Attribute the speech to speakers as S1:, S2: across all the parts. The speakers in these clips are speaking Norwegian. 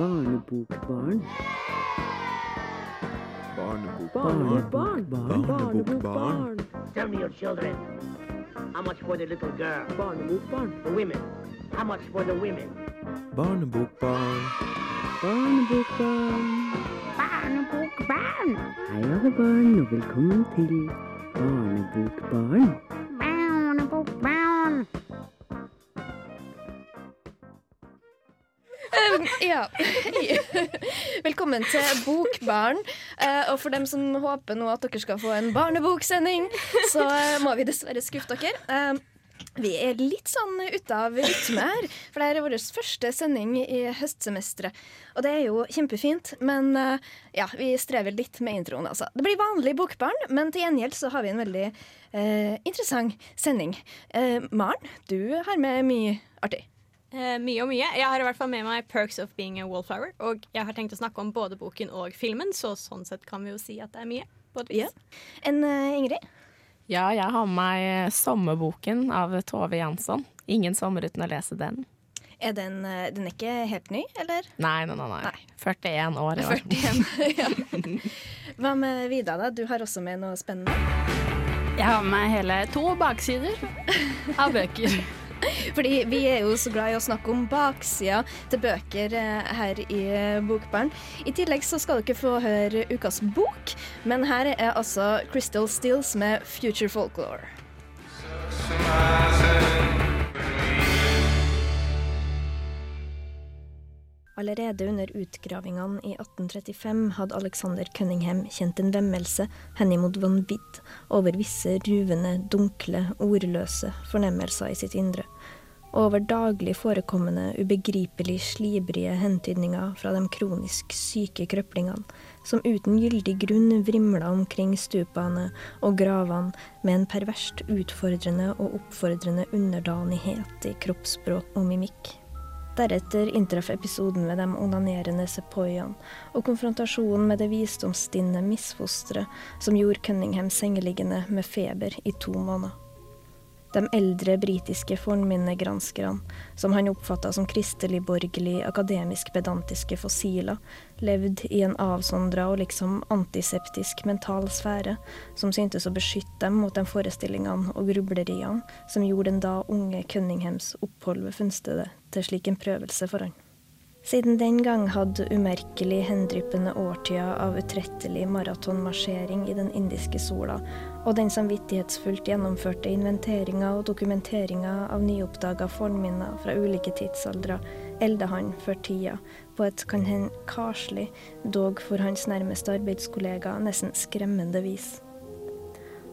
S1: Barnebokbarn.
S2: Barnebokbarn.
S1: Barnebokbarn.
S2: Barnebokbarn.
S3: Tell me, your children, how much for the little girl?
S2: Barnebokbarn.
S3: The women, how much for the women?
S4: Barnebokbarn.
S1: Barnebokbarn. Hei, alle barn, og velkommen til Barnebokbarn.
S5: Um, ja. Velkommen til Bokbarn. Eh, og for dem som håper nå at dere skal få en barneboksending, så eh, må vi dessverre skuffe dere. Eh, vi er litt sånn ute av rytme her, for det er vår første sending i høstsemesteret. Og det er jo kjempefint, men ja, vi strever litt med introen, altså. Det blir vanlig Bokbarn, men til gjengjeld så har vi en veldig eh, interessant sending. Eh, Maren, du har med mye artig.
S6: Eh, mye og mye. Jeg har i hvert fall med meg 'Perks of Being a Wallflower'. Og jeg har tenkt å snakke om både boken og filmen, så sånn sett kan vi jo si at det er mye. På et vis.
S5: Ja. En uh, Ingrid?
S7: Ja, jeg har med meg sommerboken av Tove Jansson. Ingen sommer uten å lese den.
S5: Er den, eh, den er ikke helt ny, eller?
S7: Nei, nei, nei. nei.
S5: Nei.
S7: 41 år i år.
S5: 41. ja. Hva med Vida, da? Du har også med noe spennende.
S8: Jeg har med meg hele to baksider av bøker.
S5: Fordi vi er jo så glad i å snakke om baksida til bøker eh, her i Bokbaren. Bokbarn. I tillegg så skal dere få høre ukas bok, men her er altså Crystal Stills med Future Folklore. Allerede under utgravingene i 1835 hadde Alexander Cunningham kjent en vemmelse henimot vanvidd over visse ruvende, dunkle, ordløse fornemmelser i sitt indre, over daglig forekommende, ubegripelig slibrige hentydninger fra de kronisk syke krøplingene, som uten gyldig grunn vrimla omkring stupene og gravene med en perverst utfordrende og oppfordrende underdanighet i kroppsspråk og mimikk. Deretter inntraff episoden med de onanerende sepoiene og konfrontasjonen med det visdomsstinne misfosteret som gjorde Cunningham sengeliggende med feber i to måneder. De eldre britiske fornminnegranskerne, som han oppfatta som kristelig-borgerlig akademisk-pedantiske fossiler, levde i en avsondra og liksom antiseptisk mental sfære, som syntes å beskytte dem mot de forestillingene og grubleriene som gjorde den da unge Cunninghams opphold ved funnstedet til slik en prøvelse for han. Siden den gang hadde umerkelig hendryppende årtida av utrettelig maratonmarsjering i den indiske sola, og den samvittighetsfullt gjennomførte inventeringa og dokumenteringa av nyoppdaga fornminner fra ulike tidsaldre, elda han før tida på et kan hende karslig, dog for hans nærmeste arbeidskollega nesten skremmende vis.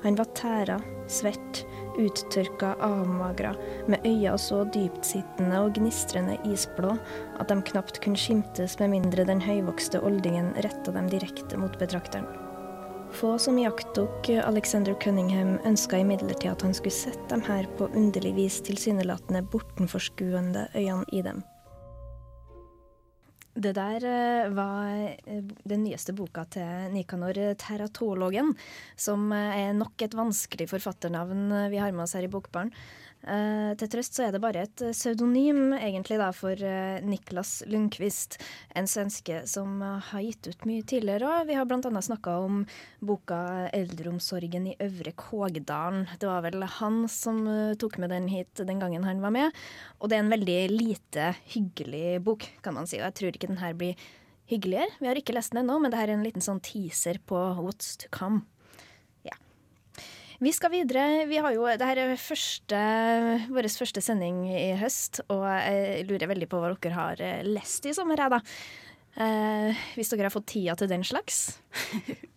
S5: Han var tæra, svett, uttørka, avmagra, med øya så dyptsittende og gnistrende isblå at de knapt kunne skimtes med mindre den høyvokste oldingen retta dem direkte mot betrakteren. Få som iakttok Alexander Cunningham, ønska imidlertid at han skulle sette dem her på underlig vis tilsynelatende bortenforskuende øynene i dem. Det der eh, var eh, den nyeste boka til Nikanor Teratologen, som eh, er nok et vanskelig forfatternavn vi har med oss her i Bokbarn. Eh, til trøst så er det bare et pseudonym egentlig da for uh, Niklas Lundqvist, en svenske som uh, har gitt ut mye tidligere. òg. vi har annet snakka om boka 'Eldreomsorgen i Øvre Kågdalen'. Det var vel han som eh, tok med den hit den gangen han var med. Og det er en veldig lite hyggelig bok, kan man si. Og jeg tror ikke den her blir hyggeligere. Vi har ikke lest den ennå, men det her er en liten sånn teaser på what's to come. Vi skal videre. Vi har jo, det her er første, vår første sending i høst, og jeg lurer veldig på hva dere har eh, lest i sommer. jeg, da. Eh, hvis dere har fått tida til den slags.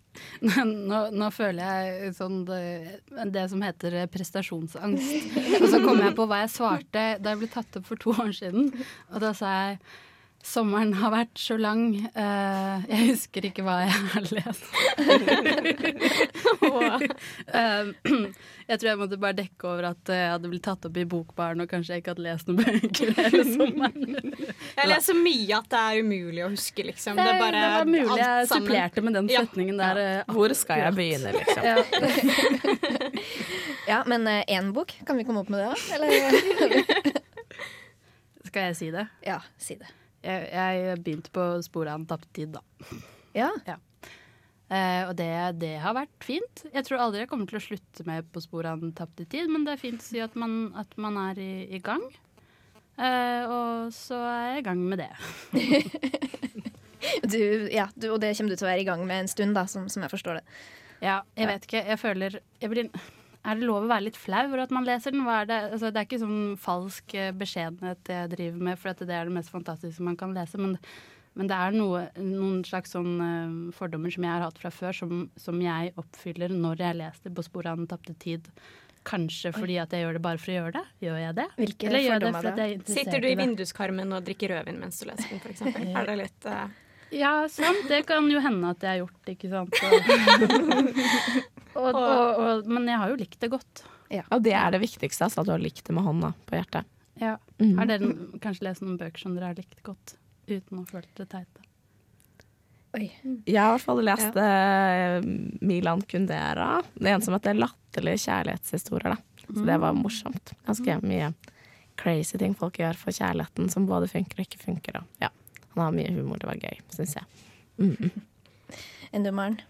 S8: Nå, nå føler jeg sånn det, det som heter prestasjonsangst. Og så kom jeg på hva jeg svarte da jeg ble tatt opp for to år siden. Og da sa jeg Sommeren har vært så lang. eh, jeg husker ikke hva jeg har lest. Eh, jeg tror jeg måtte bare dekke over at jeg hadde blitt tatt opp i Bokbaren, og kanskje jeg ikke hadde lest noen bøker hele sommeren.
S6: Jeg leser mye at det er umulig å huske, liksom.
S8: Det,
S6: er bare
S8: det var mulig jeg supplerte med den
S6: Ja.
S8: setningen der. eh,
S7: Hvor skal jeg begynne, liksom?
S5: Ja, ja men én bok, kan vi komme opp med det, da? Eller?
S8: Skal jeg si det?
S5: Ja, si det.
S8: Jeg, jeg begynte på sporet av en tapt tid, da.
S5: Ja.
S8: Eh, og det, det har vært fint. Jeg tror aldri jeg kommer til å slutte med På sporet av den tapte tid, men det er fint å si at man, at man er i, i gang. Eh, og så er jeg i gang med det.
S5: Du, ja, du, og det kommer du til å være i gang med en stund, da, som, som jeg forstår det.
S8: Ja, jeg vet ikke. Jeg føler jeg blir, Er det lov å være litt flau over at man leser den? Er det? Altså, det er ikke sånn falsk eh, beskjedenhet jeg driver med, for at det er det mest fantastiske man kan lese. Men, men det er noe, noen slags sånn eh, fordommer som jeg har hatt fra før, som, som jeg oppfyller når jeg leser På sporet av den tapte tid. Kanskje fordi at jeg gjør det bare for å gjøre det. Gjør jeg det?
S5: Hvilke
S8: Eller gjør det fordi jeg er
S6: Sitter du i
S8: det?
S6: vinduskarmen og drikker rødvin mens du leser den, f.eks.? Er det litt uh...
S8: Ja, sant. Det kan jo hende at jeg har gjort, ikke sant. Og, og, og, og, men jeg har jo likt det godt.
S7: Og det er det viktigste, altså, at du har likt det med hånda på hjertet.
S8: Ja.
S7: Mm.
S8: Har dere kanskje lest noen bøker som dere har likt godt, uten å føle det teite?
S7: Jeg har i hvert fall lest ja. Milan Kundera. Det er en som heter 'Latterlige kjærlighetshistorier'. Da. Så det var morsomt. Ganske mye crazy ting folk gjør for kjærligheten, som både funker og ikke funker. Og, ja. Han har mye humor. Det var gøy, syns jeg. Mm.
S5: Enn du, Maren?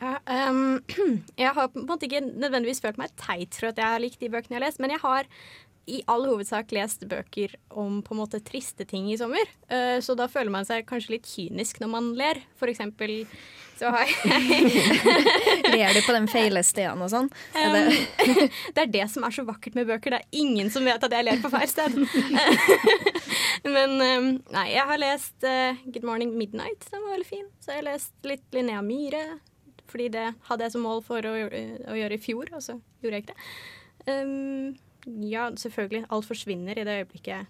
S6: Ja, um, jeg har på en måte ikke nødvendigvis følt meg teit for at jeg har likt de bøkene jeg har lest, men jeg har i all hovedsak lest bøker om på en måte triste ting i sommer. Eh, så da føler man seg kanskje litt kynisk når man ler. For eksempel så har jeg
S5: Ler du på de feile stedene og sånn? Det,
S6: Um, det er det som er så vakkert med bøker. Det er ingen som vet at jeg ler på feil sted. Men nei, jeg har lest eh, Good Morning Midnight, den var veldig fin. Så jeg har lest litt Linnea Myhre, fordi det hadde jeg som mål for å gjøre i fjor, og så gjorde jeg ikke det. Um, ja, selvfølgelig. Alt forsvinner i det øyeblikket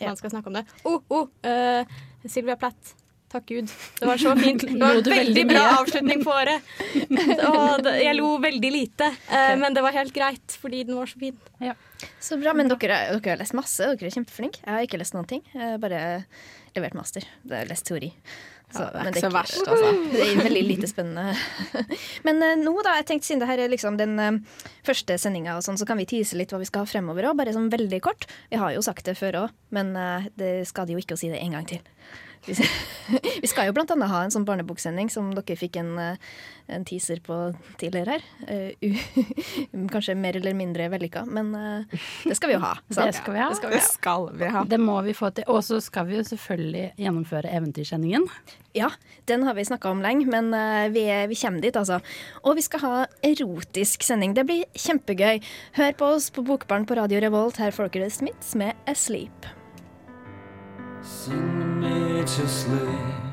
S5: Ja.
S6: man skal snakke om det. Å, oh, oh, uh, Sylvia Platt. Takk Gud. Det var så fint. Det var en veldig bra avslutning på året. Og jeg lo veldig lite, eh, men det var helt greit fordi den var så fin.
S5: så bra. Men dere, dere har lest masse. Dere er kjempeflinke. Jeg har ikke lest noen ting. Jeg har bare levert master. Jeg har lest teori. Så,
S7: det er ikke så verst, altså.
S5: Det er veldig lite spennende. Men eh, nå, da, jeg tenkte siden det her er liksom den eh, første sendinga, sånn, så kan vi tease litt hva vi skal ha fremover òg, bare sånn veldig kort. Vi har jo sagt det før òg, men eh, det skader jo ikke å si det en gang til. Vi skal jo annet ha en sånn barneboksending som dere fikk en, eh, en teaser på tidligere her. Eh, kanskje mer eller mindre vellykka, men eh, det skal vi jo ha. sant?
S8: Det skal vi ha.
S5: Det skal vi
S7: Det skal vi ha.
S8: Det må vi få til. Og så skal vi jo selvfølgelig gjennomføre Eventyrsendingen.
S5: Ja, den har vi snakka om lenge, men vi, er- vi kommer dit, altså. Og vi skal ha erotisk sending. Det blir kjempegøy. Hør på oss på Bokbarn på Radio Revolt. Her får dere Smiths med 'Asleep'.
S9: Sing me to sleep.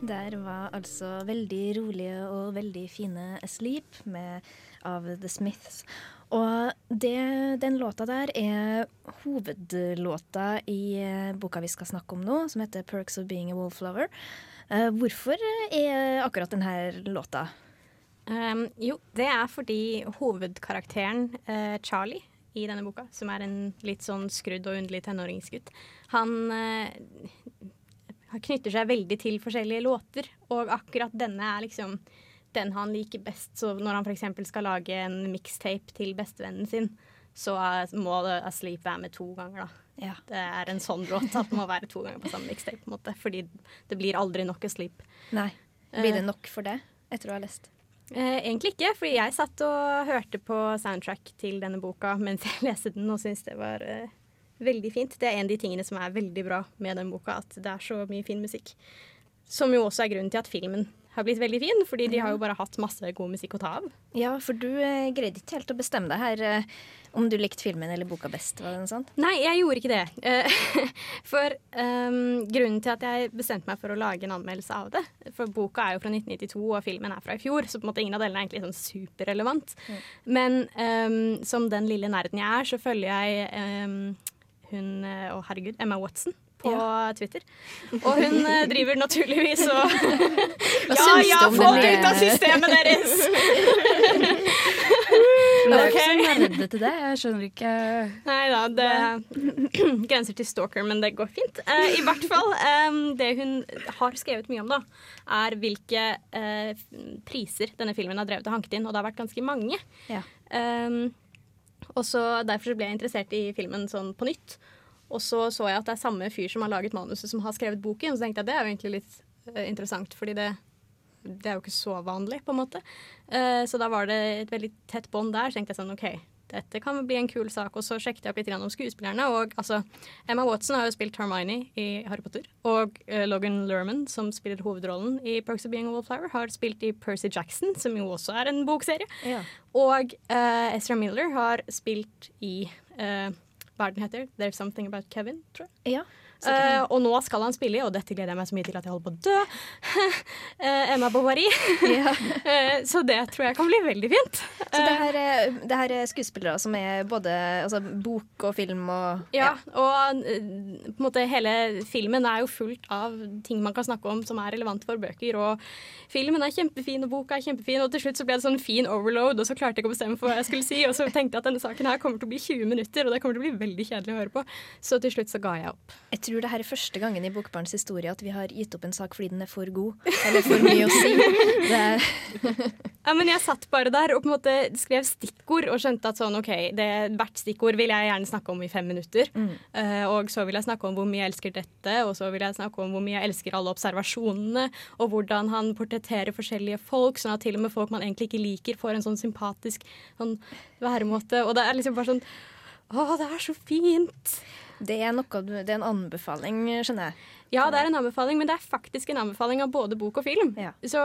S5: Der var altså veldig rolige og veldig fine 'Sleep' med, av The Smiths. Og det, den låta der er hovedlåta i eh, boka vi skal snakke om nå, som heter 'Perks of Being a Wallflower'. Eh, hvorfor er akkurat denne låta?
S6: Um, jo, det er fordi hovedkarakteren eh, Charlie i denne boka, som er en litt sånn skrudd og underlig tenåringsgutt, han eh, han knytter seg veldig til forskjellige låter, og akkurat denne er liksom den han liker best. Så når han f.eks. skal lage en mixtape til bestevennen sin, så er- må A 'Asleep' være med to ganger, da.
S5: Ja.
S6: Det er en sånn låt at det må være to ganger på samme mixtape, på en måte, fordi det blir aldri nok 'Asleep'.
S5: Nei. Blir det nok for det, etter å ha lest?
S6: Eh, egentlig ikke, fordi jeg satt og hørte på soundtrack til denne boka mens jeg leste den, og syntes det var eh, veldig fint. Det er en av de tingene som er veldig bra med den boka, at det er så mye fin musikk. Som jo også er grunnen til at filmen har blitt veldig fin, fordi de har jo bare hatt masse god musikk å ta av.
S5: Ja, for du eh, greide ikke helt å bestemme deg her eh, om du likte filmen eller boka best. var det noe sånt?
S6: Nei, jeg gjorde ikke det. Eh, For ehm, grunnen til at jeg bestemte meg for å lage en anmeldelse av det For boka er jo fra 1992, og filmen er fra i fjor, så på en måte ingen av delene er egentlig sånn superrelevant. Men ehm, som den lille nerden jeg er, så følger jeg ehm, hun Å, oh, herregud, Emma Watson. På Twitter. Og hun eh, driver naturligvis og Ja, ja, få det ut av systemet deres!
S8: Men det er
S6: Ok.
S8: ikke så redde til det. Jeg skjønner ikke
S6: Nei da, det grenser til stalker, men det går fint. Uh, I hvert fall, um, det hun har skrevet mye om, da, er hvilke uh, priser denne filmen har drevet og hanket inn, og det har vært ganske mange.
S5: Ja.
S6: Um, Og så Derfor så ble jeg interessert i filmen sånn på nytt. Og så så jeg at det er samme fyr som har laget manuset, som har skrevet boken. Så tenkte jeg at det er jo egentlig litt uh, interessant, fordi det, det er jo ikke så vanlig, på en måte. Uh, så da var det et veldig tett bånd der. Så tenkte jeg sånn OK, dette kan bli en kul sak. Og så sjekket jeg opp litt om skuespillerne. Og altså, Emma Watson har jo spilt Hermione i Harry Potter. Og uh, Logan Lerman, som spiller hovedrollen i Perks of Being a Wallflower, har spilt i Percy Jackson, som jo også er en bokserie.
S5: Ja.
S6: Og Ezra Miller har spilt i eh, hva den heter? There's Something About Kevin, tror jeg.
S5: Ja.
S6: Eh, og nå skal han spille i, og dette gleder jeg meg så mye til at jeg holder på å dø. uh, Emma Bovary. uh, så det tror jeg kan bli veldig fint.
S5: Så det her, er, det her er skuespillere som er både altså, bok og film og
S6: Ja, og eh, på en måte hele filmen er jo fullt av ting man kan snakke om som er relevant for bøker. Og filmen er kjempefin, og boka er kjempefin, og til slutt så ble det sånn fin overload, og så klarte jeg ikke å bestemme for hva jeg skulle si, og så tenkte jeg at denne saken her kommer til å bli 20 minutter, og det kommer til å bli veldig kjedelig å høre på. Så til slutt så ga jeg opp.
S5: Jeg tror det her er første gangen i Bokbarns historie at vi har gitt opp en sak fordi den er for god. Eller for mye å si. Det
S6: Ja, men jeg satt bare der og på en måte skrev stikkord og skjønte at sånn, ok, det, hvert stikkord vil jeg gjerne snakke om i fem minutter. Eh, og så vil jeg snakke om hvor mye jeg elsker dette, og så vil jeg snakke om hvor mye jeg elsker alle observasjonene, og hvordan han portretterer forskjellige folk, sånn at til og med folk man egentlig ikke liker, får en sånn sympatisk sånn væremåte. Og det er liksom bare sånn Å, det er så fint!
S5: Det er noe Det er en anbefaling, skjønner jeg.
S6: Ja, det er en anbefaling, men det er faktisk en anbefaling av både bok og film.
S5: Ja.
S6: Så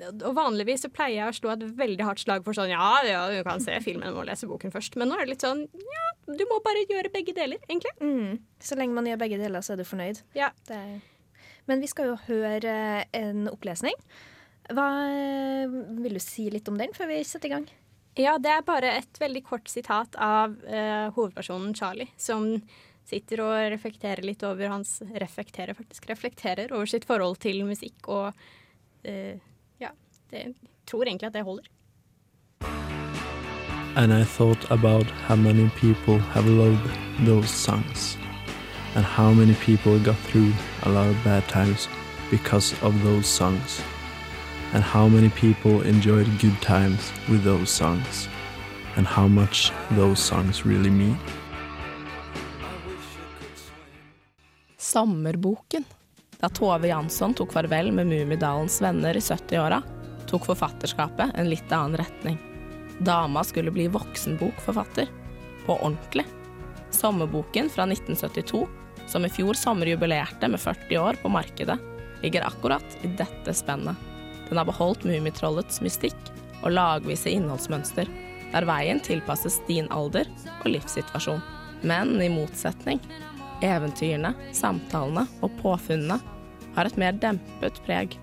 S6: og Vanligvis så pleier jeg å slå et veldig hardt slag for sånn ja, ja, du kan se filmen og lese boken først. Men nå er det litt sånn ja, du må bare gjøre begge deler, egentlig.
S5: Mm. Så lenge man gjør begge deler, så er du fornøyd.
S6: Ja.
S5: Det er... Men vi skal jo høre en opplesning. Hva Vil du si litt om den før vi setter i gang?
S6: Ja, det er bare et veldig kort sitat av uh, hovedpersonen Charlie, som sitter og reflekterer litt over hans Reflekterer, faktisk. Reflekterer over sitt forhold til musikk og uh, Ja, det, tror egentlig at det holder.
S4: And I thought about how many people have loved those songs, and how many people got through a lot of bad times because of those songs, and how many people enjoyed good times with those songs, and how much those songs really mean.
S7: Sommerboken. Da Tove Jansson tok farvel med Mummidalens venner i 70-åra, tok forfatterskapet en litt annen retning. Dama skulle bli voksenbokforfatter. På ordentlig. Sommerboken fra 1972, som i fjor sommer jubilerte med 40 år på markedet, ligger akkurat i dette spennet. Den har beholdt Mummitrollets mystikk og lagvise innholdsmønster, der veien tilpasses din alder og livssituasjon. Men i motsetning Eventyrene, samtalene og påfunnene har et mer dempet preg,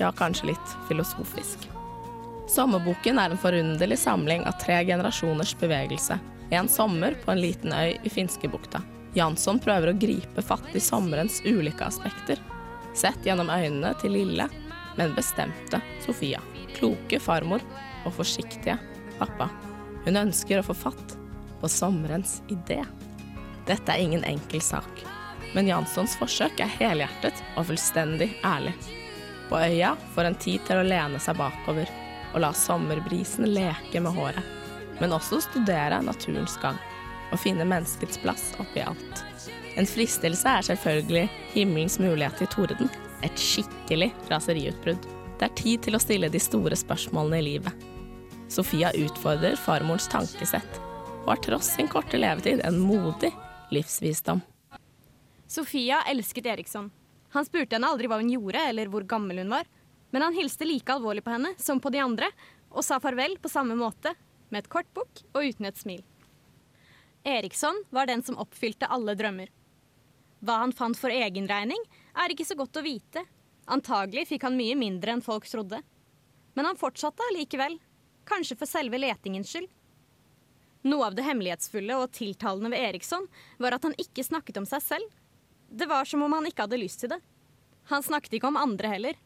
S7: ja, kanskje litt filosofisk. Sommerboken er en forunderlig samling av tre generasjoners bevegelse. En sommer på en liten øy i Finskebukta. Jansson prøver å gripe fatt i sommerens ulike aspekter. Sett gjennom øynene til lille, men bestemte Sofia. Kloke farmor og forsiktige pappa. Hun ønsker å få fatt på sommerens idé. Dette er ingen enkel sak, men Janssons forsøk er helhjertet og fullstendig ærlig. På øya får en tid til å lene seg bakover og la sommerbrisen leke med håret, men også studere naturens gang og finne menneskets plass oppi alt. En fristelse er selvfølgelig himmelens mulighet til torden, et skikkelig raseriutbrudd. Det er tid til å stille de store spørsmålene i livet. Sofia utfordrer farmorens tankesett, og har tross sin korte levetid en modig livsvisdom.
S6: Sofia elsket Eriksson. Han spurte henne aldri hva hun gjorde eller hvor gammel hun var, men han hilste like alvorlig på henne som på de andre, og sa farvel på samme måte, med et kort bukk og uten et smil. Eriksson var den som oppfylte alle drømmer. Hva han fant for egen regning, er ikke så godt å vite. Antagelig fikk han mye mindre enn folk trodde. Men han fortsatte allikevel, kanskje for selve letingens skyld. Noe av det hemmelighetsfulle og tiltalende ved Eriksson var at han ikke snakket om seg selv. Det var som om han ikke hadde lyst til det. Han snakket ikke om andre heller.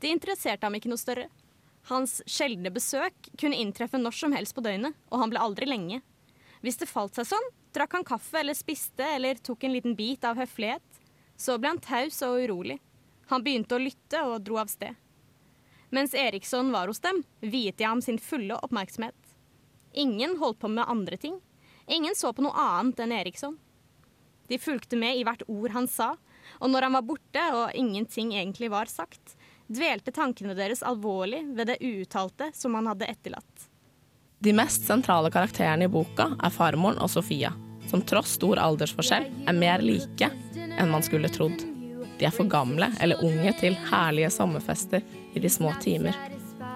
S6: Det interesserte ham ikke noe større. Hans sjeldne besøk kunne inntreffe når som helst på døgnet, og han ble aldri lenge. Hvis det falt seg sånn, drakk han kaffe eller spiste eller tok en liten bit av høflighet. Så ble han taus og urolig. Han begynte å lytte og dro av sted. Mens Eriksson var hos dem, viet jeg ham sin fulle oppmerksomhet. Ingen holdt på med andre ting. Ingen så på noe annet enn Eriksson. De fulgte med i hvert ord han sa, og når han var borte og ingenting egentlig var sagt, dvelte tankene deres alvorlig ved det uuttalte som han hadde etterlatt.
S7: De mest sentrale karakterene i boka er farmoren og Sofia, som tross stor aldersforskjell er mer like enn man skulle trodd. De er for gamle eller unge til herlige sommerfester i de små timer.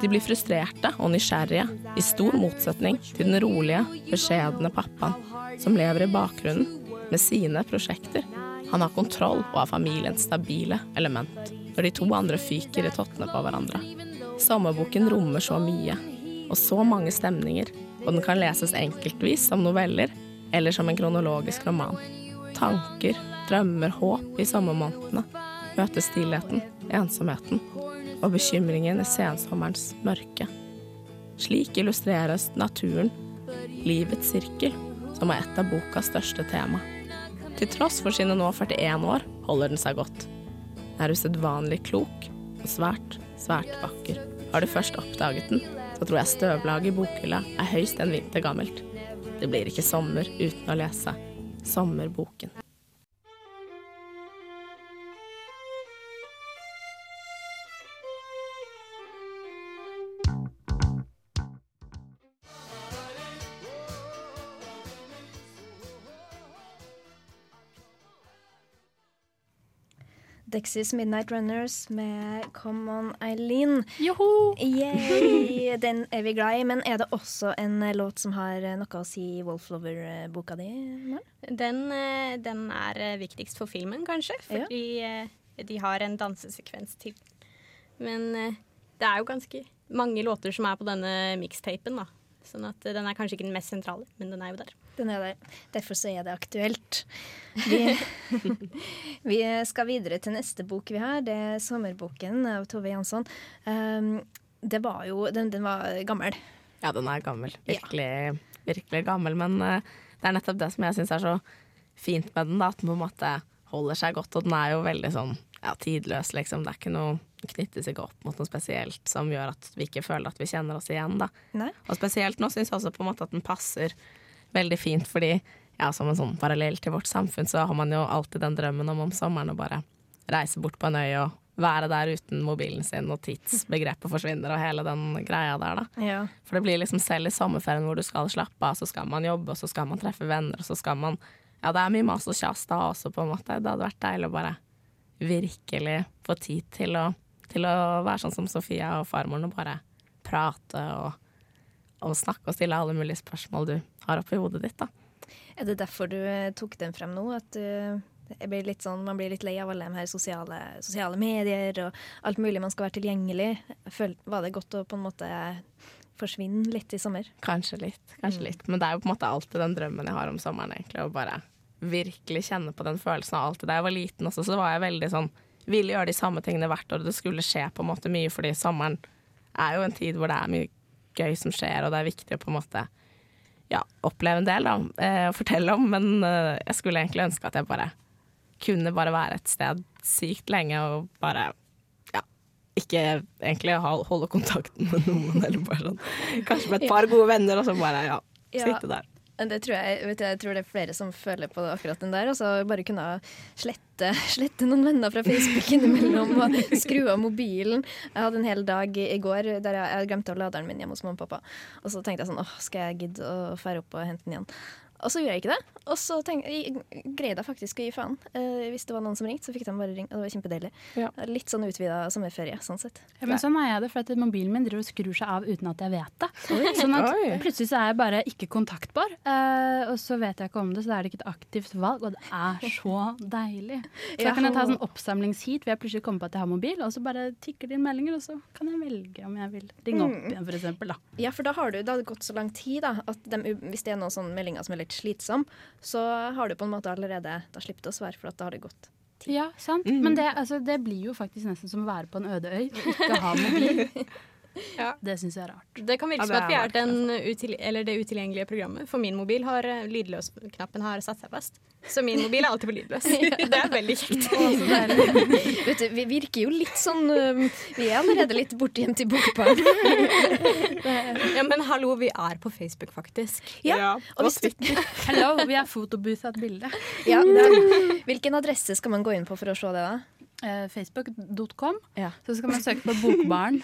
S7: De blir frustrerte og nysgjerrige, i stor motsetning til den rolige, beskjedne pappaen som lever i bakgrunnen med sine prosjekter. Han har kontroll og er familiens stabile element, når de to andre fyker i tottene på hverandre. Sommerboken rommer så mye, og så mange stemninger, og den kan leses enkeltvis som noveller eller som en kronologisk roman. Tanker, drømmer, håp i sommermånedene Møte stillheten, ensomheten og bekymringen i sensommerens mørke. Slik illustreres naturen, livets sirkel, som er et av bokas største tema. Til tross for sine nå 41 år holder den seg godt. Den er usedvanlig klok og svært, svært vakker. Har du først oppdaget den, så tror jeg støvlaget i bokhylla er høyst en vinter gammelt. Det blir ikke sommer uten å lese Sommerboken.
S5: Dexys Midnight Runners med Come On Eileen.
S8: Joho!
S5: Yay! Den er vi glad i. Men er det også en eh, låt som har eh, noe å si i Wolflover-boka di?
S6: Den, eh, den er viktigst for filmen, kanskje, fordi ja. de har en dansesekvens til. Men det er jo ganske mange låter som er på denne mixtapen, da. Sånn at den er kanskje ikke den mest sentrale, men den er jo der.
S5: Den er der. Derfor så er det aktuelt. Vi, vi skal videre til neste bok vi har. Det er 'Sommerboken' av Tove Jansson. Um, det var jo Den, den var gammel.
S7: Ja, den er gammel. Virkelig, virkelig gammel. Men uh, det er nettopp det som jeg syns er så fint med den, da, at den på en måte holder seg godt. Og den er jo veldig sånn ja, tidløs, liksom. Det er ikke noe den knyttes ikke opp mot noe spesielt som gjør at vi ikke føler at vi kjenner oss igjen, da.
S5: Nei.
S7: Og spesielt nå syns jeg også på en måte at den passer veldig fint, fordi ja, som en sånn parallell til vårt samfunn, så har man jo alltid den drømmen om om sommeren å bare reise bort på en øy og være der uten mobilen sin, og tidsbegrepet forsvinner og hele den greia der, da.
S5: Ja.
S7: For det blir liksom selv i sommerferien hvor du skal slappe av, så skal man jobbe, og så skal man treffe venner, og så skal man Ja, det er mye mas og kjas da også, på en måte. Det hadde vært deilig å bare virkelig få tid til å, til å være sånn som Sofia og farmoren og bare prate og, og snakke og stille alle mulige spørsmål du har oppi hodet ditt, da.
S5: Er det derfor du eh, tok den frem nå? At du blir litt sånn, man blir litt lei av alle de her sosiale, sosiale medier og alt mulig man skal være tilgjengelig. Føl- var det godt å på en måte forsvinne litt i sommer?
S7: Kanskje litt, kanskje litt. Men det er jo på en måte alltid den drømmen jeg har om sommeren, egentlig. Å bare virkelig kjenne på den følelsen av alltid. Da jeg var liten også, så var jeg veldig sånn Ville gjøre de samme tingene hvert år, og det skulle skje på en måte mye, fordi sommeren er jo en tid hvor det er mye gøy som skjer, og det er viktig å på en måte ja, oppleve en del, da, eh, og fortelle om. Men eh, jeg skulle egentlig ønske at jeg bare kunne bare være et sted sykt lenge og bare ja, ikke egentlig holde kontakten med noen, eller bare sånn Kanskje med et par gode venner, og så bare ja,
S5: Ja.
S7: sitte der.
S5: Det tror jeg, vet du, jeg tror det er flere som føler på det akkurat den der. Altså bare kunne slette, slette noen venner fra Facebook innimellom og skru av mobilen. Jeg hadde en hel dag i går der jeg, jeg glemte å lade den min hjemme hos mamma og pappa. Og så tenkte jeg sånn åh, skal jeg gidde å fære opp og hente den igjen? Og så gjorde jeg ikke det. Og så greide jeg faktisk å gi faen. Eh, hvis det var noen som ringte, så fikk de bare ringe. Og det var kjempedeilig.
S7: Ja.
S5: Litt sånn utvida sommerferie, sånn sett.
S8: Ja, men sånn er jeg det, for at mobilen min driver og skrur seg av uten at jeg vet det. Sånn at
S7: Oi.
S8: plutselig så er jeg bare ikke kontaktbar, eh, og så vet jeg ikke om det, så da er det ikke et aktivt valg, og det er så deilig. Så da kan jeg ta sånn oppsamlingsheat hvor jeg plutselig kommer på at jeg har mobil, og så bare tikker det inn meldinger, og så kan jeg velge om jeg vil ringe opp igjen, for eksempel.
S5: Ja, for da har du, det har gått så lang tid da, at de, hvis det er noen sånne meldinger som er litt slitsomme, så har du på en måte allerede Da slipper du å svare, for at da har det gått. tid.
S8: Ja, sant. Men det, altså, det blir jo faktisk nesten som å være på en øde øy og ikke ha mobil.
S6: Ja.
S8: Det syns jeg er rart.
S6: Det kan virke som at vi
S7: er
S6: den util eller det utilgjengelige programmet. For min mobil har eh, lydløs-knappen har satt seg fast. Så min mobil er alltid på lydløs. Det er veldig kjekt.
S5: Vet du, vi virker jo litt sånn um, Vi er allerede litt bortgjemt i bokbarn.
S6: Ja, men hallo, vi er på Facebook, faktisk.
S5: Ja, og hvis du,
S8: Hello, vi er fotobooth av et bilde.
S5: ja, hvilken adresse skal man gå inn på for å se det, da?
S8: Eh, Facebook.com.
S5: Ja.
S8: Så skal man søke på Bokbarn.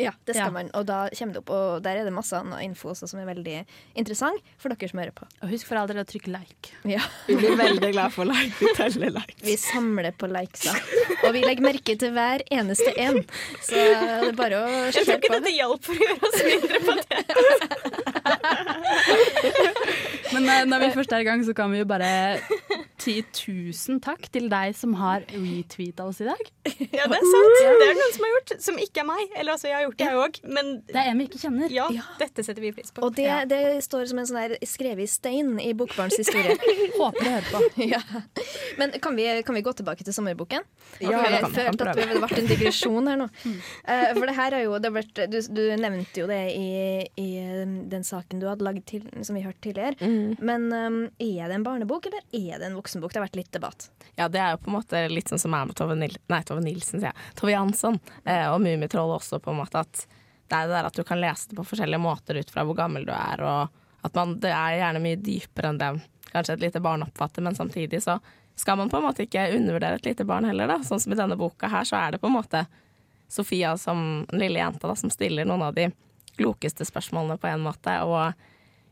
S5: Ja, det skal
S8: Ja.
S5: man. Og da kommer det opp, og der er det masse annen info også som er veldig interessant for dere som hører på.
S8: Og husk for all del å trykke like.
S5: Ja.
S7: Vi blir veldig glad for like. Vi teller likes.
S5: Vi samler på likesa. Og vi legger merke til hver eneste en. Så det er bare å
S6: Jeg tror ikke dette hjalp for å gjøre oss mindre på det.
S8: Men eh, når vi først er i gang, så kan vi jo bare tusen takk til deg som har retweeta oss i dag.
S6: Ja, det er sant. Det er noen som har gjort, som ikke er meg. Eller altså, jeg har gjort det, jeg òg. Men
S8: Det er en vi ikke kjenner.
S6: ja, dette setter vi pris på.
S5: Og det, det står som en sånn der skrevet i stein i Bokbarns historie.
S8: Håper du hører på.
S5: Ja. Men kan vi, kan vi gå tilbake til sommerboken?
S7: Ja, det
S5: jeg følte at det ble en digresjon her nå. Eh, for det her er jo det har vært, du, du nevnte jo det i, i um, den saken du hadde lagd til, som vi hørte tidligere. Men um, er det en barnebok, eller er det en voksenbok? Det har vært litt debatt.
S7: Ja, det er jo på en måte litt sånn som er med Tove, Nil nei, Tove Nilsen, sier jeg. Tove Jansson eh, og Mummitrollet også, på en måte. At det er det der at du kan lese det på forskjellige måter ut fra hvor gammel du er, og at man, det er gjerne mye dypere enn det kanskje et lite barn oppfatter, men samtidig så skal man på en måte ikke undervurdere et lite barn heller, da. Sånn som i denne boka her, så er det på en måte Sofia som den lille jenta da, som stiller noen av de klokeste spørsmålene på en måte, og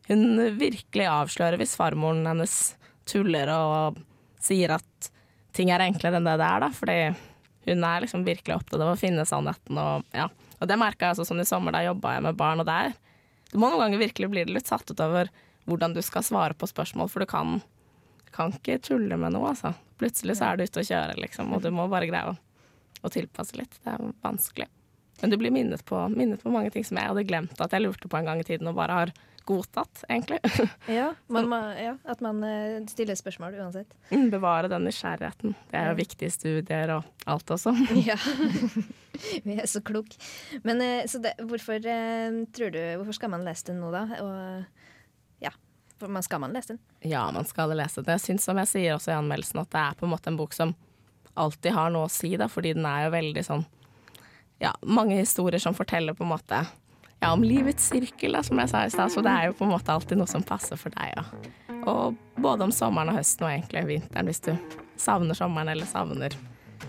S7: hun virkelig avslører hvis farmoren hennes tuller og sier at ting er enklere enn det det er, da, fordi hun er liksom virkelig opptatt av å finne sannheten, og ja. Og det merka jeg altså sånn i sommer, da jobba jeg med barn, og der Du må noen ganger virkelig bli litt satt ut over hvordan du skal svare på spørsmål, for du kan, kan ikke tulle med noe, altså. Plutselig så er du ute og kjører, liksom, og du må bare greie å, å tilpasse litt. Det er vanskelig. Men du blir minnet på, minnet på mange ting som jeg hadde glemt at jeg lurte på en gang i tiden, og bare har godtatt, egentlig.
S5: Ja, man ja, At man eh, stiller spørsmål uansett.
S7: Mm, Bevare den nysgjerrigheten. Det er jo viktig i studier og alt også.
S5: Ja. Vi er så kloke. Men eh, så det, hvorfor eh, tror du Hvorfor skal man lese den nå, da? Og ja, for man skal man lese den?
S7: Ja, man skal lese den. Jeg syns, som jeg sier også i anmeldelsen, at det er på en måte en bok som alltid har noe å si, da, fordi den er jo veldig sånn Ja, mange historier som forteller på en måte ja, om livets sirkel, da, som jeg sa i stad. Så det er jo på en måte alltid noe som passer for deg. Ja. Og både om sommeren og høsten og egentlig vinteren, hvis du savner sommeren eller savner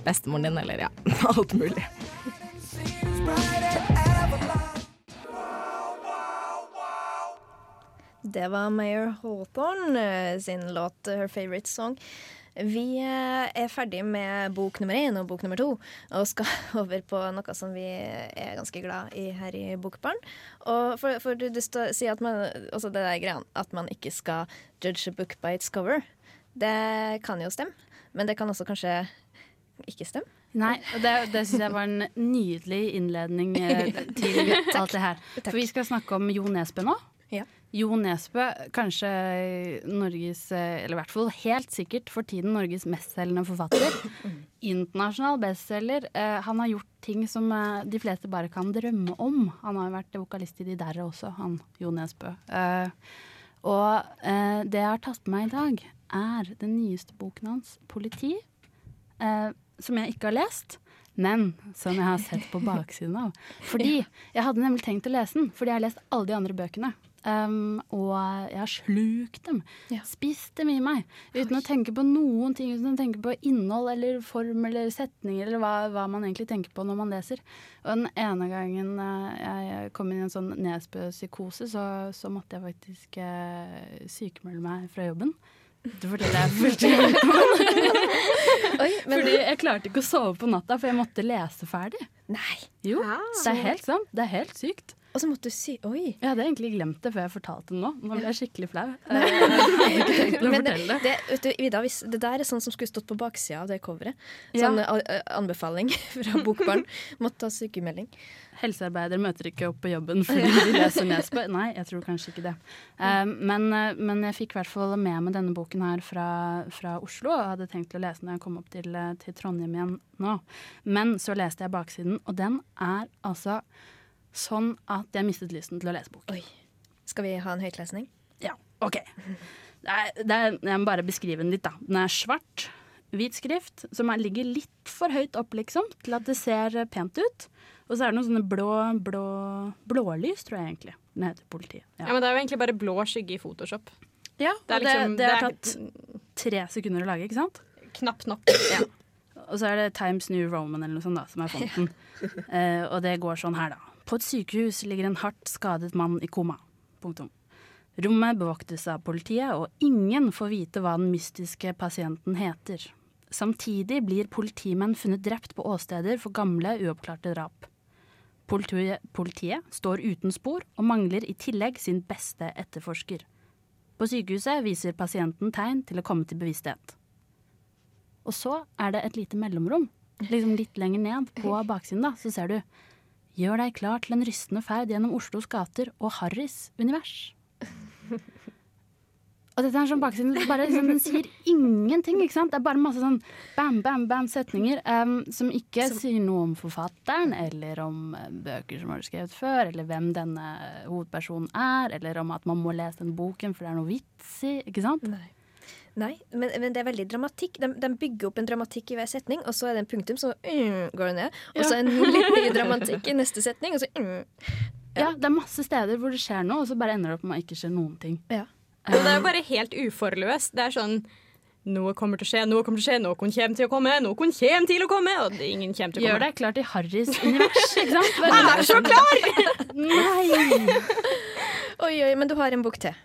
S7: bestemoren din, eller ja, alt mulig.
S5: Det var Mayor Hawthorne eh, sin låt eh, 'Her Favorite Song'. Vi eh, er ferdig med bok nummer én og bok nummer to, og skal over på noe som vi er ganske glad i her i Bokbarn. Og for, for du, du sier at man, også det der greia at man ikke skal judge a book by its cover. Det kan jo stemme, men det kan også kanskje ikke stemme.
S8: Nei, og det, det syns jeg var en nydelig innledning eh, til alt det her. For vi skal snakke om Jo Nesbø nå.
S5: Ja.
S8: Jo Nesbø, kanskje Norges, eller i hvert fall helt sikkert for tiden Norges mestselgende forfatter. Internasjonal bestselger. Eh, han har gjort ting som eh, de fleste bare kan drømme om. Han har jo vært vokalist i De Derre også, han Jo Nesbø. Eh, og det jeg har tatt med meg i dag, er den nyeste boken hans, 'Politi'. Som jeg ikke har lest, men som jeg har sett på baksiden av. Fordi jeg hadde nemlig tenkt å lese den, fordi jeg har lest alle de andre bøkene. Um, og jeg har slukt dem.
S5: Ja.
S8: Spist dem i meg. Uten å tenke på noen ting. Uten å tenke på innhold eller form eller setninger eller hva, hva man egentlig tenker på når man leser. Og den ene gangen eh, jeg kom inn i en sånn Nesbø-psykose, så, så måtte jeg faktisk uh, sykemelde meg fra jobben. Det forteller jeg første gang.
S5: Oi,
S8: Fordi jeg klarte ikke å sove på natta, for jeg måtte lese ferdig.
S5: Nei!
S8: Jo, det er helt sant. Det er helt sykt.
S5: Og så måtte du si Oi!
S8: Jeg hadde egentlig glemt det før jeg fortalte det nå. Nå ble jeg skikkelig flau. Eh,
S5: Men det, du, Ida, hvis, det der er sånn som skulle stått på baksida av det coveret. Sånn a- a- anbefaling fra Bokbarn. Måtte ta sykemelding.
S8: Helsearbeidere møter ikke opp på jobben fordi de leser Nesbø. Nei, jeg tror kanskje ikke det. Eh, men, eh, men jeg fikk i hvert fall med meg denne boken her fra, fra Oslo, og hadde tenkt å lese den når jeg kom opp til, eh, til Trondheim igjen nå. Men så leste jeg baksiden, og den er altså sånn at jeg mistet lysten til å lese bok.
S5: Oi. Skal vi ha en høytlesning?
S8: Ja, OK. Det er, det er, jeg må bare beskrive den litt, da. Den er svart, hvit skrift, som er, ligger litt for høyt opp, liksom, til at det ser pent ut. Og så er det noen sånne blå, blå blålys, tror jeg egentlig den heter politiet.
S6: Ja, men det er jo egentlig bare blå skygge i Photoshop.
S8: Ja,
S6: Det er
S8: liksom, det, det har
S6: det er-
S8: tatt tre sekunder å lage, ikke sant?
S6: Knapt nok.
S8: Ja. Og så er det Times New Roman eller noe sånt da, som er fonten. Eh, og det går sånn her, da. På et sykehus ligger en hardt skadet mann i koma. Punktum. Rommet bevoktes av politiet, og ingen får vite hva den mystiske pasienten heter. Samtidig blir politimenn funnet drept på åsteder for gamle, uoppklarte drap. Politiet, politiet står uten spor, og mangler i tillegg sin beste etterforsker. På sykehuset viser pasienten tegn til å komme til bevissthet. Og så er det et lite mellomrom, liksom litt lenger ned på baksiden, da, så ser du Gjør deg klar til en rystende ferd gjennom Oslos gater og Harrys univers. Og dette er sånn baksiden, bare, liksom, Den sier ingenting. ikke sant? Det er bare masse sånn bam, bam, bam setninger um, som ikke sier noe om forfatteren, eller om eh, bøker som har du skrevet før, eller hvem denne hovedpersonen er, eller om at man må lese den boken for det er noe vits i. ikke sant?
S5: Nei. Nei, men, men det er veldig dramatikk. De, de bygger opp en dramatikk i hver setning, og så er det en punktum, så mm, går det ned. Og så en litt ny dramatikk i neste setning, og så mm.
S8: Ja, Det er masse steder hvor det skjer noe, og så bare ender det opp med å ikke skje noen ting.
S5: Ja.
S6: Og det er jo bare helt uforløst. Det er sånn noe kommer til å skje, noe kommer til å skje, noen kommer til å komme, noen kommer til å komme, og det- ingen kommer til å
S8: Gjør deg klar til Harrys univers, ikke sant?
S6: Vær så klar!
S8: Nei!
S5: Oi, oi, men du har en bok til.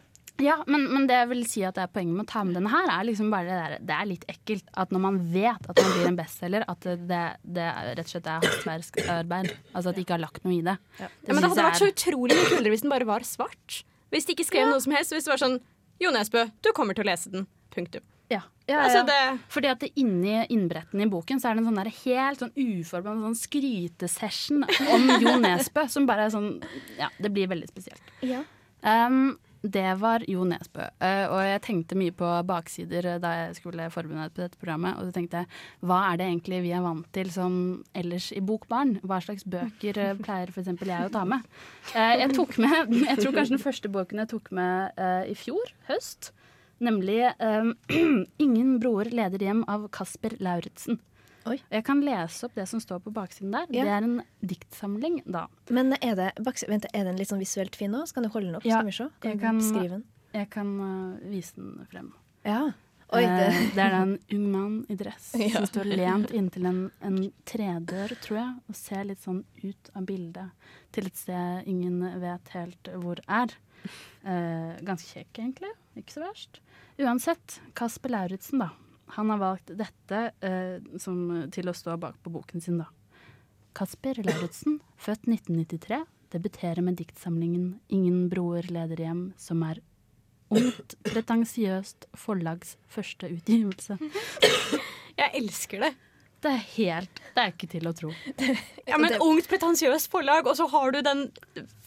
S8: Ja, men, men det jeg vil si at det er poenget med å ta med denne her, er liksom bare det der Det er litt ekkelt at når man vet at man blir en bestselger, at det, det, det er- rett og slett er arbeid, Altså at de ikke har lagt noe i det.
S6: Ja, men det hadde vært så utrolig mye kulere hvis den bare var svart. Hvis de ikke skrev noe som helst. Hvis det var sånn Jo Nesbø, du kommer til å lese den. Punktum.
S8: Ja. Ja,
S6: Altså, det-
S8: Fordi at det inni innbretten i boken så er det en sånn der helt sånn uforberedt sånn skrytesession om Jo Nesbø, som bare er sånn Ja, det blir veldig spesielt.
S5: Ja.
S8: Um, det var Jo Nesbø. Uh, og jeg tenkte mye på baksider uh, da jeg skulle forberede på dette programmet. Og så tenkte jeg, hva er det egentlig vi er vant til som ellers i Bokbarn? Hva slags bøker uh, pleier f.eks. jeg å ta med? Jeg tok med, jeg tror kanskje den første boken jeg tok med i fjor, høst. Nemlig 'Ingen broer leder hjem' av Kasper Lauritzen.
S5: Oi.
S8: Jeg kan lese opp det som står på baksiden der.
S5: Ja.
S8: Det er en diktsamling, da.
S5: Men er, det, vent, er den litt sånn visuelt fin? Så kan du holde den opp,
S8: Ja,
S5: skal vi se? Kan
S8: jeg kan-
S5: den?
S8: Jeg kan uh, vise den frem.
S5: Ja. Oi, det,
S8: Eh, det er en ung mann i dress
S5: Ja.
S8: som står lent inntil en, en tredør, tror jeg, og ser litt sånn ut av bildet til et sted ingen vet helt hvor er. Eh, ganske kjekk, egentlig. Ikke så verst. Uansett, Kasper Lauritzen, da. Han har valgt dette eh, som, til å stå bak på boken sin, da. Kasper Lauritzen, født 1993, debuterer med diktsamlingen 'Ingen broer leder hjem', som er ungt, pretensiøst forlags første utgivelse.
S6: Jeg elsker det.
S8: Det er helt Det er ikke til å tro.
S6: Ja, men
S5: det-
S6: Ungt, pretensiøst forlag, og så har du den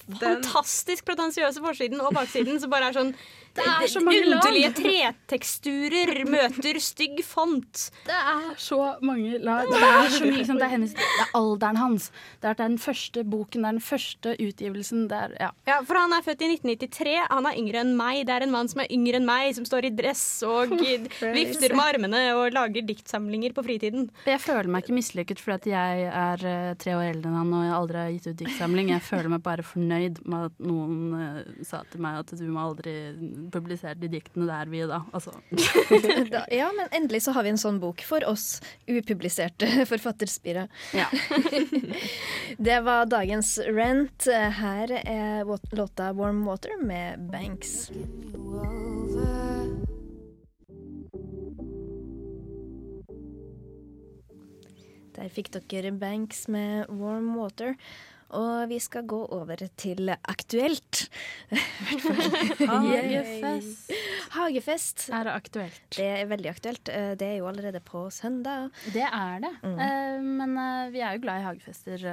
S6: fantastisk pretensiøse forsiden og baksiden som bare er sånn
S8: Det er så mange lag.
S6: Underlige treteksturer møter stygg font.
S8: Det er så mange lag. Det er så mye, liksom, det er hennes Det er alderen hans. Det er den første boken, det er den første utgivelsen. Det er, ja.
S6: Ja, for Han er født i 1993. Han er yngre enn meg. Det er en mann som er yngre enn meg, som står i dress og vifter med armene og lager diktsamlinger på fritiden.
S8: Jeg føler meg ikke mislykket fordi at jeg er eh, tre år eldre enn han og jeg aldri har gitt ut diktsamling. Jeg føler meg bare fornøyd med at noen eh, sa til meg at du må aldri publisere de diktene der, vi, da. Altså.
S5: da, ja, men endelig så har vi en sånn bok for oss upubliserte forfatterspire.
S8: Ja.
S5: Det var dagens Rent. Her er låta 'Warm Water' med Banks. Der fikk dere Banks med 'Warm Water'. Og vi skal gå over til aktuelt.
S8: Hagefest.
S5: Hagefest.
S8: Er det aktuelt?
S5: Det er veldig aktuelt. Eh, Det er jo allerede på søndag.
S8: Det er det. Eh, men eh, vi er jo glad i hagefester,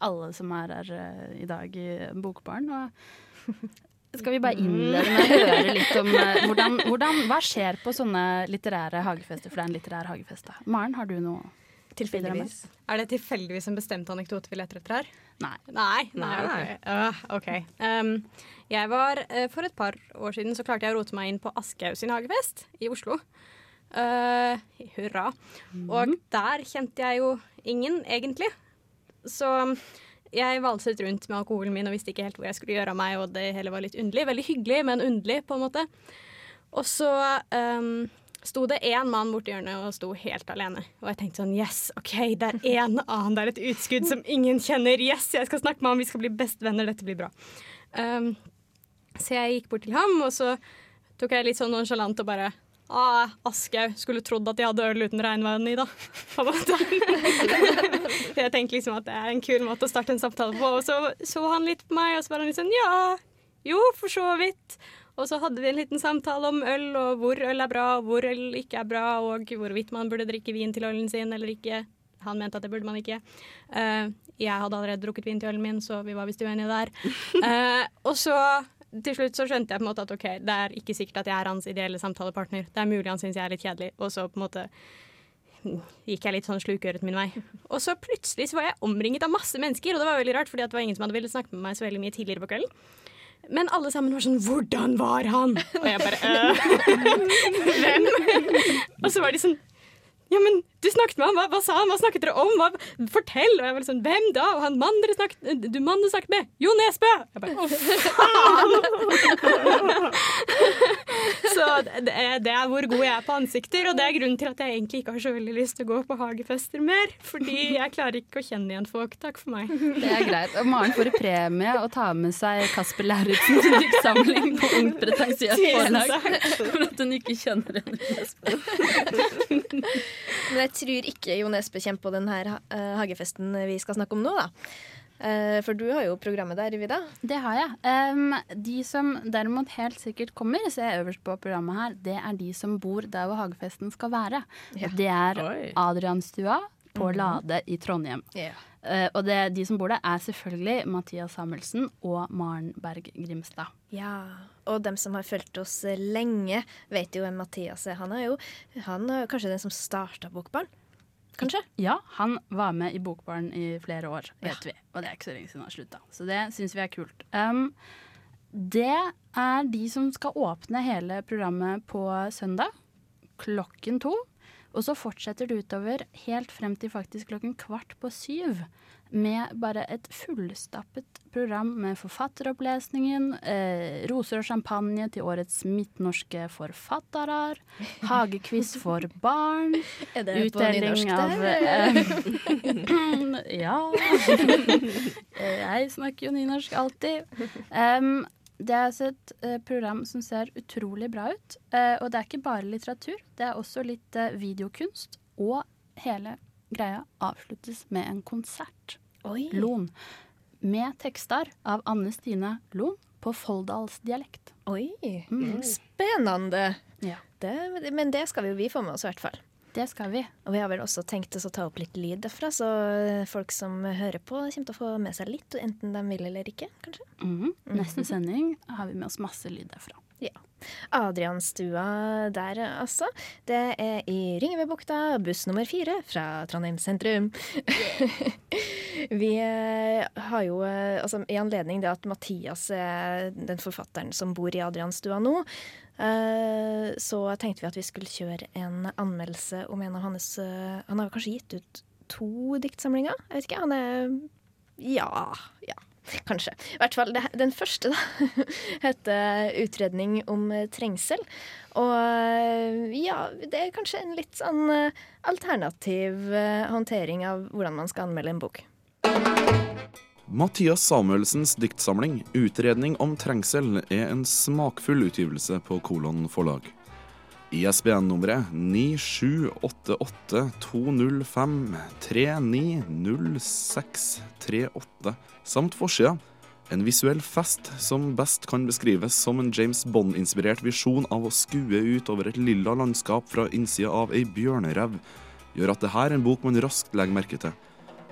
S8: alle som er her i dag i Bokbaren. Og skal vi bare innlede med å høre litt om hvordan, hvordan, hva skjer på sånne litterære hagefester? For det er en litterær hagefest. da. Maren, har du noe
S5: Tilfeldigvis.
S6: Er det tilfeldigvis en bestemt anekdote vi leter etter her?
S8: Nei.
S6: Nei, nei,
S7: Nei.
S6: ok. Øh, ok. Um, jeg var, uh, For et par år siden så klarte jeg å rote meg inn på Aschehoug sin hagefest i Oslo. Uh, hurra. Og der kjente jeg jo ingen, egentlig. Så jeg valset rundt med alkoholen min og visste ikke helt hvor jeg skulle gjøre av meg, og det hele var litt underlig. Veldig hyggelig, men underlig, på en måte. Og så um, sto det én mann borti hjørnet og sto helt alene. Og jeg tenkte sånn Yes, OK, det er én annen, det er et utskudd som ingen kjenner. Yes, jeg skal snakke med ham, vi skal bli bestevenner, dette blir bra. Um, så jeg gikk bort til ham, og så tok jeg litt sånn nonsjalant og bare Ah, Aschehoug. Skulle trodd at de hadde øl uten regnvann i, da. En jeg tenkte liksom at det er en kul måte å starte en samtale på. Og så så han litt på meg, og så var han litt sånn ja, jo, for så vidt. Og så hadde vi en liten samtale om øl, og hvor øl er bra, og hvor øl ikke er bra, og hvorvidt man burde drikke vin til ølen sin eller ikke. Han mente at det burde man ikke. Uh, jeg hadde allerede drukket vin til ølen min, så vi var visst uenige der. Uh, og så til slutt så skjønte jeg på en måte at ok, det er ikke sikkert at jeg er hans ideelle samtalepartner. Det er mulig han syns jeg er litt kjedelig. Og så på en måte gikk jeg litt sånn slukøret min vei. Og så plutselig så var jeg omringet av masse mennesker, og det var veldig rart, fordi det var ingen som hadde villet snakke med meg så veldig mye tidligere på kvelden. Men alle sammen var sånn 'Hvordan var han?' Og jeg bare øh, Hvem? Og så var de sånn ja, men du snakket med ham, hva, hva sa han, hva snakket dere om? Hva, fortell! Og jeg var sånn, hvem da? Og han mannen dere snakket, du mannen du snakket med? Jo Nesbø! Jeg bare, å faen! Så det det er hvor god jeg er på ansikter, og det er grunnen til at jeg egentlig ikke har så veldig lyst til å gå på hagefester mer. Fordi jeg klarer ikke å kjenne igjen folk. Takk for meg.
S8: Det er greit. Og Maren får i premie å ta med seg Kasper Lauritzens diktsamling på Ungt pretensiøst forlag. For at hun ikke kjenner henne.
S5: Men jeg tror ikke Jo Nesbø kommer på den her eh, hagefesten vi skal snakke om nå, da. Eh, for du har jo programmet der, Vida.
S8: Det har jeg. De som derimot helt sikkert kommer, ser jeg øverst på programmet her, det er de som bor der hvor hagefesten skal være.
S5: Ja.
S8: Det er
S7: Oi.
S8: Adrianstua på Lade i Trondheim.
S5: Yeah.
S8: Eh, og det, de som bor der, er selvfølgelig Mathias Samuelsen og Maren Berg Grimstad.
S5: Ja, og dem som har fulgt oss lenge, vet jo hvem Mathias er. Han er jo han er kanskje den som starta Bokbarn. Kanskje?
S8: Ja, han var med i Bokbarn i flere år, vet vi. Og det er ikke så lenge siden han slutta. Så det syns vi er kult. Um, det er de som skal åpne hele programmet på søndag klokken to. Og så fortsetter det utover helt frem til faktisk klokken kvart på syv. Med bare et fullstappet program med forfatteropplesningen, eh, roser og champagne til årets midtnorske forfattere, hagequiz for barn, utdeling av eh, Ja. Jeg snakker jo nynorsk alltid. Um, det er altså et eh, program som ser utrolig bra ut. Eh, og det er ikke bare litteratur, det er også litt eh, videokunst. Og hele greia avsluttes med en konsert.
S5: Oi.
S8: Lon. Med tekster av Anne Stine Lon på folldalsdialekt.
S5: Oi.
S8: Mm.
S5: Spennende.
S8: Ja.
S5: Det, men det skal vi jo vi få med oss, i hvert fall.
S8: Det skal vi.
S5: Og vi har vel også tenkt oss å ta opp litt lyd derfra, så folk som hører på, kommer til å få med seg litt, enten de vil eller ikke, kanskje.
S8: Mm. Neste sending har vi med oss masse lyd derfra.
S5: Ja. Adrianstua der, altså. Det er i Ringebubukta, buss nummer fire fra Trondheim sentrum. Vi eh, har jo, eh, altså i anledning det at Mathias er den forfatteren som bor i Adrianstua nå, eh, så tenkte vi at vi skulle kjøre en anmeldelse om en av hans Han har kanskje gitt ut to diktsamlinger? Jeg vet ikke. Han er Ja. ja. Kanskje. I hvert fall det, den første, da, heter 'Utredning om eh, trengsel'. Og eh, ja, det er kanskje en litt sånn eh, alternativ håndtering av hvordan man skal anmelde en bok.
S10: Mathias Samuelsens diktsamling 'Utredning om trengsel' er en smakfull utgivelse på Kolon forlag. ISBN-nummeret 9788-205-390638 samt forsida en visuell fest som best kan beskrives som en James Bond-inspirert visjon av å skue ut over et lilla landskap fra innsida av ei bjørnerev, gjør at dette er en bok man raskt legger merke til.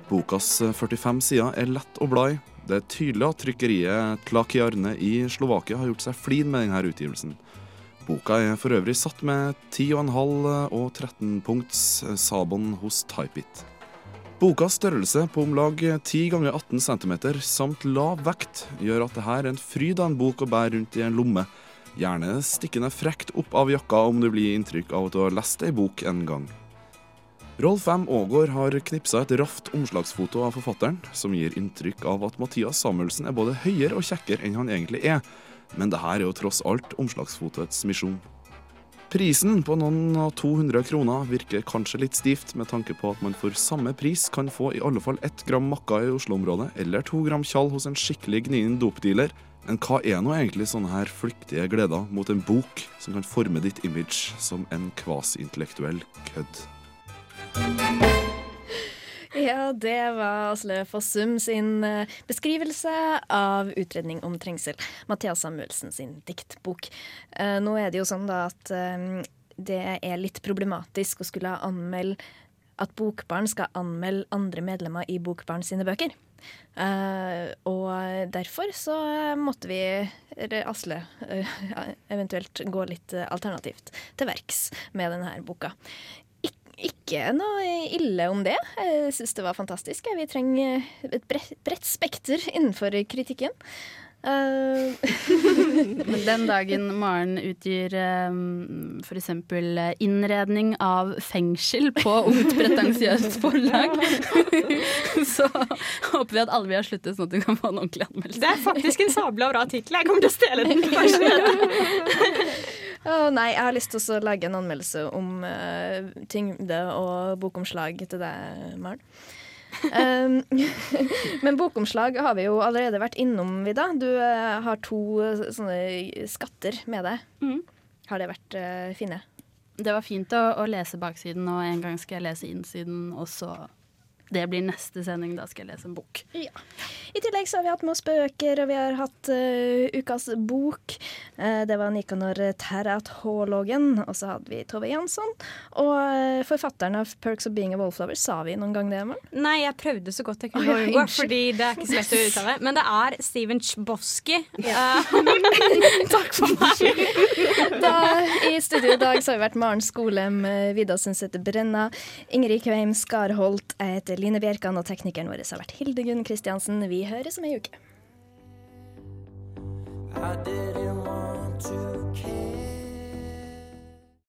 S10: Bokas 45 sider er lett å bla i. Det er tydelig at trykkeriet Tlakiarne i Slovakia har gjort seg flid med denne utgivelsen. Boka er for øvrig satt med 10,5 og 13 punkts Sabon hos Typeit. Bokas størrelse på om lag 10 ganger 18 cm samt lav vekt gjør at det her er en fryd av en bok å bære rundt i en lomme. Gjerne stikkende frekt opp av jakka om du blir inntrykk av at du har lest ei bok en gang. Rolf M. Aagaard har knipsa et raft omslagsfoto av forfatteren, som gir inntrykk av at Mathias Samuelsen er både høyere og kjekkere enn han egentlig er. Men det her er jo tross alt omslagsfotoets misjon. Prisen på noen og 200 kroner virker kanskje litt stivt, med tanke på at man for samme pris kan få i alle fall ett gram makka i Oslo-området, eller to gram tjall hos en skikkelig gnien dopdealer. Men hva er nå egentlig sånne her flyktige gleder mot en bok som kan forme ditt image som en kvasintellektuell kødd?
S5: Ja, det var Asle Fossum sin eh, beskrivelse av utredning om trengsel. Mathias Samuelsen sin diktbok. Eh, Nå er det jo sånn da at eh, det er litt problematisk å skulle anmelde at Bokbarn skal anmelde andre medlemmer i Bokbarn sine bøker. Uh, og derfor så måtte vi, Asle, uh, eventuelt gå litt alternativt til verks med denne boka. Ik ikke noe ille om det. Jeg syns det var fantastisk. Vi trenger et bredt, spekter innenfor kritikken. Eh,
S8: Men den dagen Maren utgir um, f.eks. innredning av fengsel på Ungt pretensiøst forlag, så håper vi at alle vil ha sluttet, sånn at du kan få en ordentlig anmeldelse.
S6: Det er faktisk en sabla bra tittel. Jeg kommer til å stjele den.
S5: Å, nei, jeg har lyst til å lage en anmeldelse om uh, tyngde og bokomslag til deg, Maren. Um, men bokomslag har vi jo allerede vært innom, Vida. Du uh, har to eh, sånne skatter med deg.
S8: Mm.
S5: Har det vært uh, fine?
S8: Det var fint å, å lese baksiden, og en gang skal jeg lese innsiden, og så Det blir neste sending, da skal jeg lese en bok. Ja.
S5: I tillegg så har vi hatt med oss bøker, og vi har hatt uh, ukas bok. Uh, det var Nikanor Terratologen, og så hadde vi Tove Jansson. Og uh, forfatteren av 'Perks of Being a Wallflower', sa vi noen gang det, Maren?
S6: Nei, jeg prøvde så godt jeg
S5: kunne
S6: kunne.
S5: ja,
S6: fordi det er ikke så lett å uttale. Men det er Steven Chbosky.
S5: Takk for meg. Da, I studio i dag så har vi vært Maren Skolem, Vidar Sundset Brenna, Ingrid Kveim Skarholt, jeg heter Line Bjerkan, og teknikeren vår har vært Hildegunn Kristiansen. Vi høres om ei uke. I didn't want to care.